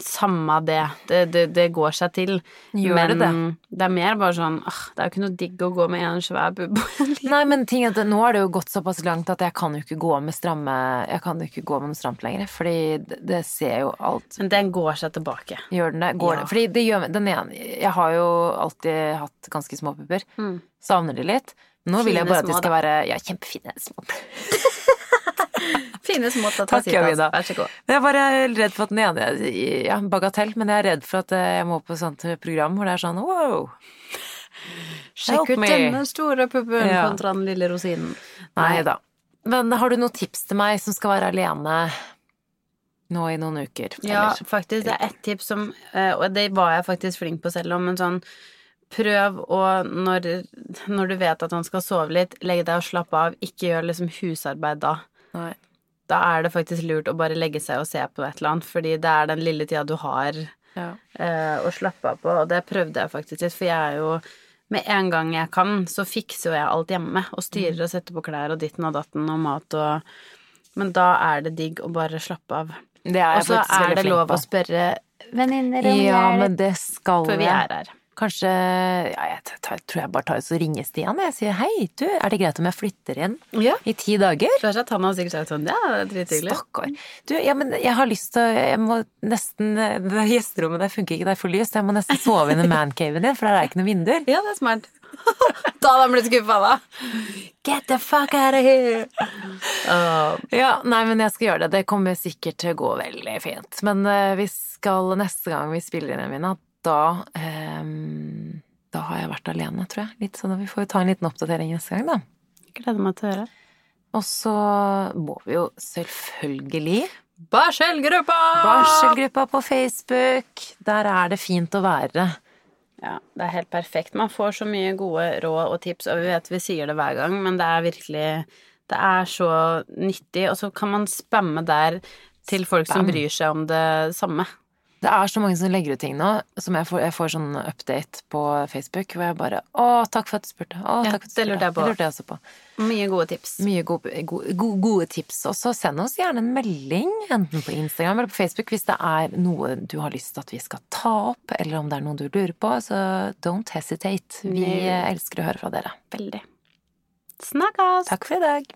samme det. Det, det, det går seg til. Gjør men det det er mer bare sånn åh, Det er jo ikke noe digg å gå med en svær bubb. Nei, men ting er at nå har det jo gått såpass langt at jeg kan jo ikke gå med stramme Jeg kan jo ikke gå med noe stramt lenger, fordi det, det ser jo alt Men den går seg tilbake. Gjør den det? Går Ja. det? Fordi det gjør den ene Jeg har jo alltid hatt ganske små pupper. Savner de litt. Nå vil jeg bare at de skal da. være Ja, kjempefine små pupper. Fine små Takk, Javida. Vær så god. Men jeg er bare redd for at den ene Ja, bagatell, men jeg er redd for at eh, jeg må på et sånt program hvor det er sånn wow. Sjekk ut denne store puppen Ja. kontra den lille rosinen. Nei da. Men har du noen tips til meg som skal være alene nå i noen uker? Ja, Eller- faktisk. Det er ett tips som eh, Og det var jeg faktisk flink på selv om, men sånn Prøv å, når, når du vet at han skal sove litt, legge deg og slappe av. Ikke gjør liksom husarbeid da. Nei. Da er det faktisk lurt å bare legge seg og se på et eller annet, fordi det er den lille tida du har Ja. eh, å slappe av på, og det prøvde jeg faktisk litt, for jeg er jo med en gang jeg kan, så fikser jo jeg alt hjemme, og styrer og setter på klær og ditten og datten og mat og Men da er det digg å bare slappe av. Det er Og så er det lov på. å spørre venninner om Ja, men det skal for vi er her. Kanskje ja, jeg tar, tror jeg bare tar og ringer Stian. Jeg sier hei, du, er det greit om jeg flytter inn Ja. i ti dager? At han har sikkert sagt sånn, ja, drithyggelig. Stakkar. Du, ja, men jeg har lyst til Jeg må nesten Det gjesterommet der funker ikke, det er for lyst. Jeg må nesten sove inn i mancaven din, for der er ikke noen vinduer. Ja, det er smart. da hadde han blitt skuffa, da. Get the fuck out of here! Uh, Ja, nei, men jeg skal gjøre det. Det kommer sikkert til å gå veldig fint. Men uh, vi skal neste gang vi spiller inn, Emina, da ehm, Da har jeg vært alene, tror jeg. Litt så da Vi får ta en liten oppdatering neste gang, da. gleder meg til å høre. Og så må vi jo selvfølgelig Barselgruppa! Barselgruppa på Facebook. Der er det fint å være. Ja, det er helt perfekt. Man får så mye gode råd og tips, og vi vet vi sier det hver gang, men det er virkelig Det er så nyttig, og så kan man spamme der til folk som bryr seg om det samme. Det er så mange som legger ut ting nå, som jeg får, jeg får sånn update på Facebook, hvor jeg bare Å, takk for at du spurte. Å, Ja, takk for at du det lurte jeg på. Det lurte jeg også på. Mye gode tips. Mye gode, gode, gode, gode tips. Og så send oss gjerne en melding, enten på Instagram eller på Facebook, hvis det er noe du har lyst til at vi skal ta opp, eller om det er noe du lurer på. Så don't hesitate. Vi Nei. elsker å høre fra dere. Veldig. Snakkes! Takk for i dag.